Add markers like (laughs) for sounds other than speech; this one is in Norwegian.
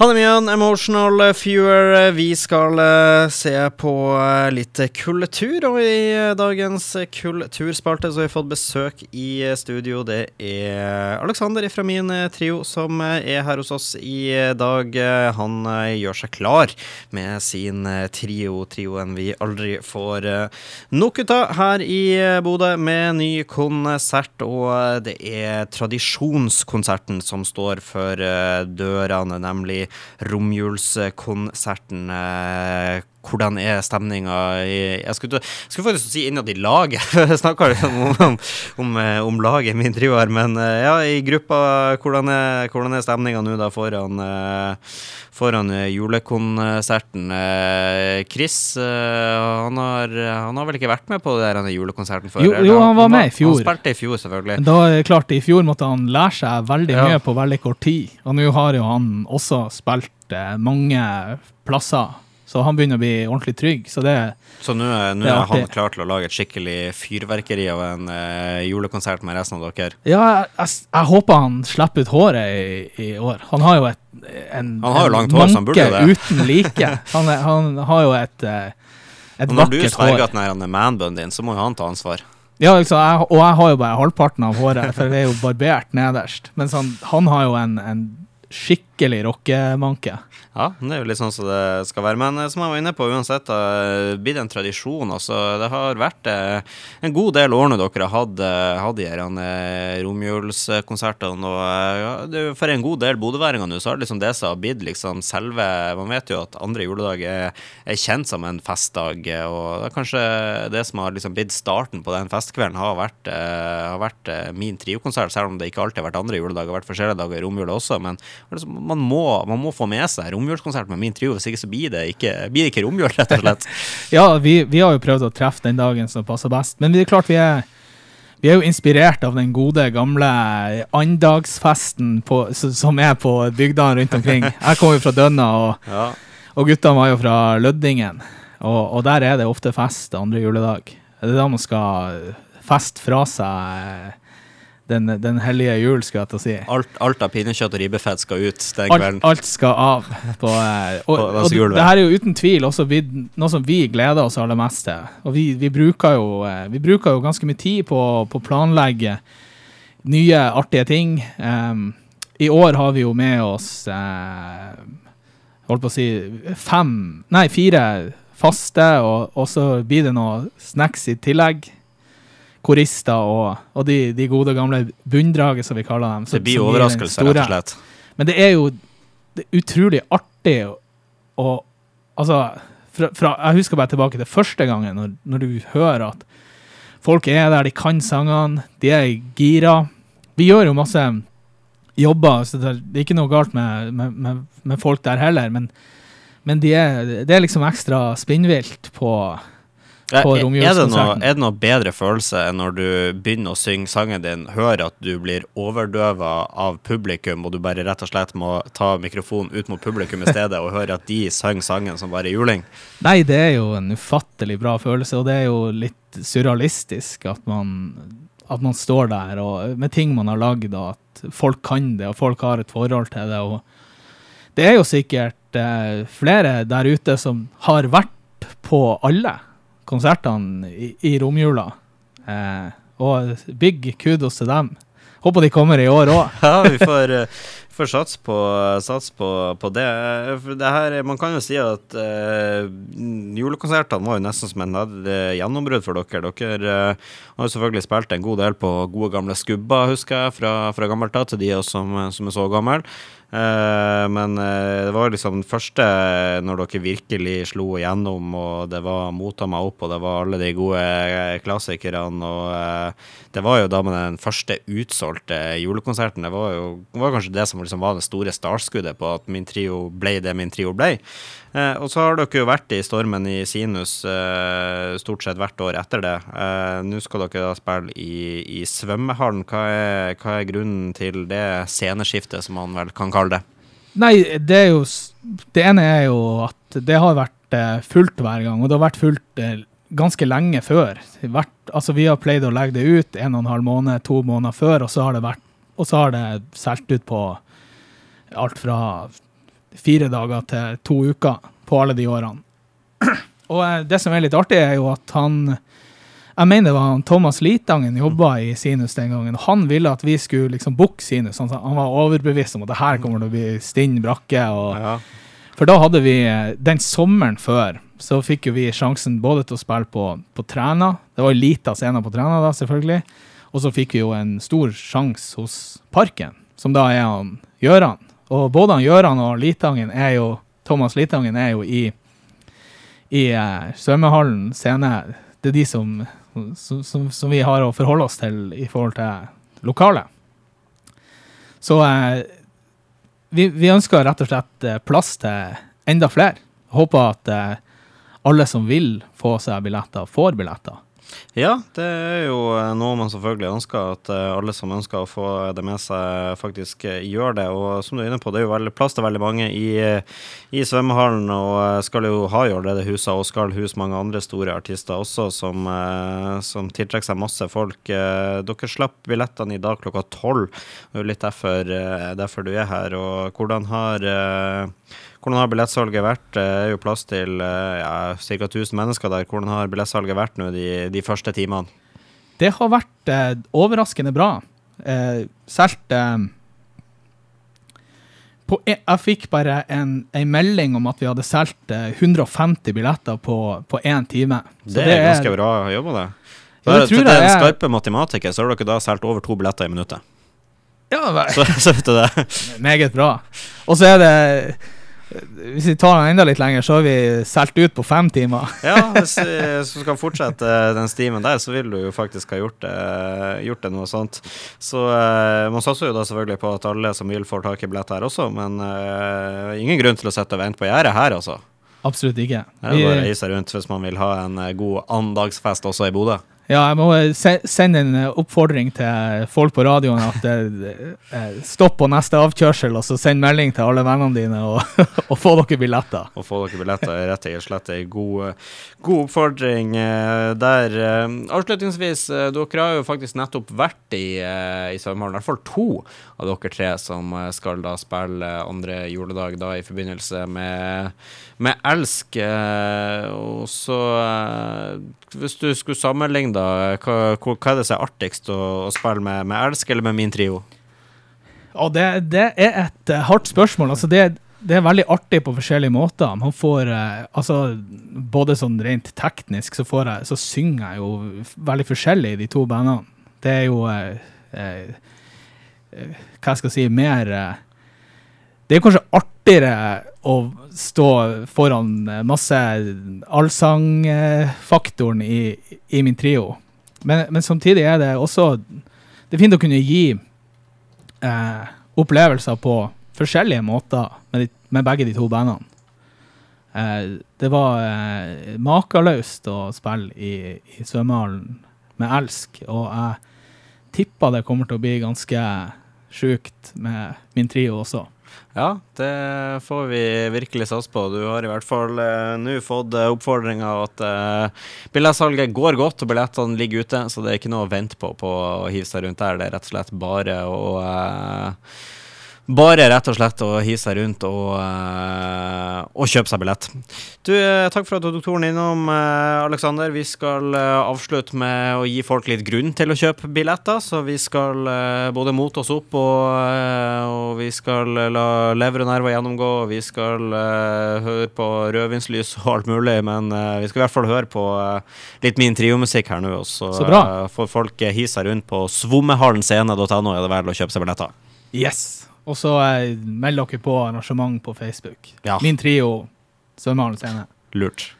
Hanemian, Emotional Fewer. Vi skal uh, se på uh, litt kultur, og i uh, dagens kulturspalte så har vi fått besøk i studio. Det er Alexander fra min trio som er her hos oss i dag. Han gjør seg klar med sin trio, trioen vi aldri får nok ut av her i Bodø, med ny konsert. Og det er tradisjonskonserten som står for dørene, nemlig romjulskonserten. Eh, hvordan er stemninga Jeg skulle, skulle faktisk si innad i laget. (laughs) Snakka om, om, om, eh, om, laget min trio her, men eh, ja, i gruppa, hvordan er, hvordan er stemninga nå da foran, foran julekonserten? Chris, han har, han har, vel ikke vært med på den julekonserten før? Jo, jo, han var med i fjor. Han spilte i fjor, selvfølgelig. Da klart, I fjor måtte han lære seg veldig ja. mye på veldig kort tid, og nå har jo han også spilt mange plasser så han begynner å bli ordentlig trygg. Så det Så nå er, er, er han klar til å lage et skikkelig fyrverkeri av en eh, julekonsert med resten av dere? Ja, jeg, jeg, jeg håper han slipper ut håret i, i, år. Han har jo et en, Han har jo langt hår, så han burde det. uten like. (laughs) Han, han, har jo et, eh, et. Når du sverger at den er manbunnen din, så må jo han ta ansvar. Ja, liksom, jeg, og jeg har jo bare halvparten av håret, for det er jo barbert nederst. Mens han, han har jo en, en skikkelig rockemanke. Ja, det er jo litt sånn som det skal være. Men eh, som jeg var inne på, uansett, det har blitt en tradisjon. Altså, det har vært eh, en god del år når dere har hatt, eh, de her romjulskonsertene. Og ja, det, for en god del bodøværinger nå, så har det liksom det som har blitt liksom selve Man vet jo at andre juledag er, er, kjent som en festdag, og det er kanskje det som har liksom blitt starten på den festkvelden, har vært, har vært min triokonsert, selv om det ikke alltid har vært andre juledager, har vært forskjellige dager i romjula også. Men liksom, man, må, man må få med seg romjulskonsert med min trio, hvis ikke så blir det ikke, blir det ikke romjul, rett og slett. (laughs) ja, vi, vi, har jo prøvd å treffe den dagen som passer best, men det er klart vi er vi er jo inspirert av den gode, gamle andagsfesten på, som er på bygdene rundt omkring. Jeg kommer jo fra Dønna, og, (laughs) ja. og guttene var jo fra Løddingen. Og, og, der er det ofte fest andre juledag. Det er da man skal feste fra seg den, den, hellige jul, skal jeg til å si. Alt, alt av pinnekjøtt og ribbefett skal ut den kvelden? Alt, alt skal av. På, eh, og, (laughs) på, og det, det, her er jo uten tvil også noe som vi gleder oss aller mest til. Og vi, vi, bruker, jo, eh, vi bruker jo ganske mye tid på å planlegge nye, artige ting. Um, I år har vi jo med oss uh, holdt på å si fem, nei fire faste, og, og så blir det noe snacks i tillegg korister og, og de, de, gode gamle bunndraget, som vi kaller dem. det blir overraskelse, rett og slett. Men det er jo det er utrolig artig å Altså, fra, fra, jeg husker bare tilbake til første gangen, når, når, du hører at folk er der, de kan sangene, de er gira. Vi gjør jo masse jobber, så det er ikke noe galt med, med, med, med folk der heller, men, men de er, det er liksom ekstra spinnvilt på på er, det noe, er det noe bedre følelse enn når du begynner å synge sangen din, hører at du blir overdøva av publikum, og du bare rett og slett må ta mikrofonen ut mot publikum i stedet, og høre at de synger sangen som bare juling? Nei, det er jo en ufattelig bra følelse, og det er jo litt surrealistisk at man, at man står der og, med ting man har lagd, og at folk kan det, og folk har et forhold til det. og det er jo sikkert eh, flere der ute som har vært på alle konsertene i, i romjula. Eh, og big kudos til dem. Håper de kommer i år òg. (laughs) ja, vi får, uh, får sats på, sats på, på, det. det her, man kan jo si at uh, julekonsertene var jo nesten som en gjennombrudd for dere. Dere uh, har jo selvfølgelig spilt en god del på gode gamle skubber, husker jeg, fra, fra gammelt av til de som, som er så gamle. Uh, men uh, det var liksom den første når dere virkelig slo igjennom, og det var 'Mota meg opp', og det var alle de gode uh, klassikerne. Og det var jo da med den første utsolgte julekonserten. Det var jo var kanskje det som liksom var det store startskuddet på at min trio ble det min trio ble. Eh, og så har dere jo vært i stormen i Sinus eh, stort sett hvert år etter det. Eh, Nå skal dere da spille i, i svømmehallen. Hva er, hva er, grunnen til det sceneskiftet, som man vel kan kalle det? Nei, det er jo Det ene er jo at det har vært eh, fullt hver gang, og det har vært fullt eh, ganske lenge før. Vært, altså Vi har pleid å legge det ut en og en halv måned, to måneder før, og så har det vært og så har det solgt ut på alt fra fire dager til to uker på alle de årene. (clears throat) Og eh, det som er litt artig, er jo at han Jeg mener det var han Thomas Litangen jobba i Sinus den gangen. Han ville at vi skulle liksom booke Sinus. Han, han var overbevist om at det her kommer til å bli stinn brakke. Og, ja. For da hadde vi eh, Den sommeren før så fikk jo vi sjansen både til å spille på, på Træna. Det var lita scene på Træna da, selvfølgelig. Og så fikk vi jo en stor sjanse hos Parken, som da er han Gjøran. Og både Gjøran og Litangen er jo Thomas Litangen er jo i, i uh, svømmehallen scene. Det er de som, som, som, vi har å forholde oss til i forhold til lokalet. Så uh, vi, vi, ønsker rett og slett eh, plass til enda flere. Håper at uh, alle som vil få seg billetter, får billetter. Ja, det er jo eh, noe man selvfølgelig ønsker, at eh, alle som ønsker å få det med seg, faktisk eh, gjør det. Og som du er inne på, det er jo veldig, plass til veldig mange i, i svømmehallen, og skal jo ha i allerede husa, og skal huse mange andre store artister også, som, som tiltrekker seg masse folk. Dere slapp billettene i dag klokka tolv, det er jo litt derfor, derfor du er her. Og hvordan har hvordan har billettsalget vært? Det er jo plass til eh, ja, ca. 1000 mennesker der. Hvordan har billettsalget vært nå de, de første timene? Det har vært eh, overraskende bra. Eh, Solgt eh, Jeg fikk bare en, en, melding om at vi hadde solgt 150 eh, billetter på, på én time. Så det er, det er ganske bra jobba, det. Ja, det til den skarpe matematiker så har dere da solgt over to billetter i minuttet. Ja, så, så vet du det. (laughs) Meget bra. Og så er det hvis vi tar den enda litt lenger, så har vi solgt ut på fem timer. (laughs) ja, hvis du skal fortsette den stimen der, så vil du jo faktisk ha gjort det, gjort det noe sånt. Så uh, man satser jo da selvfølgelig på at alle som vil, får tak i billett her også, men uh, ingen grunn til å sitte og vente på gjerdet her, altså. Absolutt ikke. Det er bare å reise rundt hvis man vil ha en eh, god andagsfest også i Bodø. Ja, jeg må sende en eh, oppfordring til folk på radioen at eh, stopp på neste avkjørsel, og så send melding til alle vennene dine og, (laughs) og få dere billetter. Og få dere billetter er rett og slett en god, god, oppfordring der. Avslutningsvis, dere har jo faktisk nettopp vært i, i svømmehallen, i hvert fall to av dere tre som skal da spille andre juledag da i forbindelse med, med Elsk. Og så, hvis du skulle sammenligne da? Hva, hva, er det som er artigst å, å spille med, med Elsk eller med min trio? Og det, det er et uh, hardt spørsmål. Altså, det, det, er veldig artig på forskjellige måter. Man får uh, Altså, både sånn rent teknisk så, jeg, så synger jeg jo veldig forskjellig i de to bandene. Det er jo uh, Hva skal jeg si Mer Det er kanskje artigere å stå foran masse allsangfaktoren i, i min trio. Men, men, samtidig er det også Det er fint å kunne gi eh, opplevelser på forskjellige måter med, de, med begge de to bandene. Eh, det var eh, makeløst å spille i, i svømmehallen med Elsk, og jeg tipper det kommer til å bli ganske sjukt med min trio også. Ja, det får vi virkelig satse på. Du har i hvert fall eh, nå fått eh, oppfordringa at eh, billettsalget går godt og billettene ligger ute, så det er ikke noe å vente på på å hive seg rundt der. Det er rett og slett bare å uh, bare rett og slett å hive seg rundt og, uh, og, kjøpe seg billett. Du, uh, takk for at du tok turen innom, uh, Aleksander. Vi skal avslutte med å gi folk litt grunn til å kjøpe billetter. Så vi skal både mote oss opp, og, og, vi skal la lever og nerver gjennomgå. Og vi skal høre på rødvinslys og alt mulig, men vi skal i hvert fall høre på litt min triomusikk her nå. Og så, så får folk hive seg rundt på svommehallen.scene.no er det vel å kjøpe seg billetter. Yes. Og så eh, meld dere på arrangement på Facebook. Ja. Min trio, Svømmehallen scene. Lurt.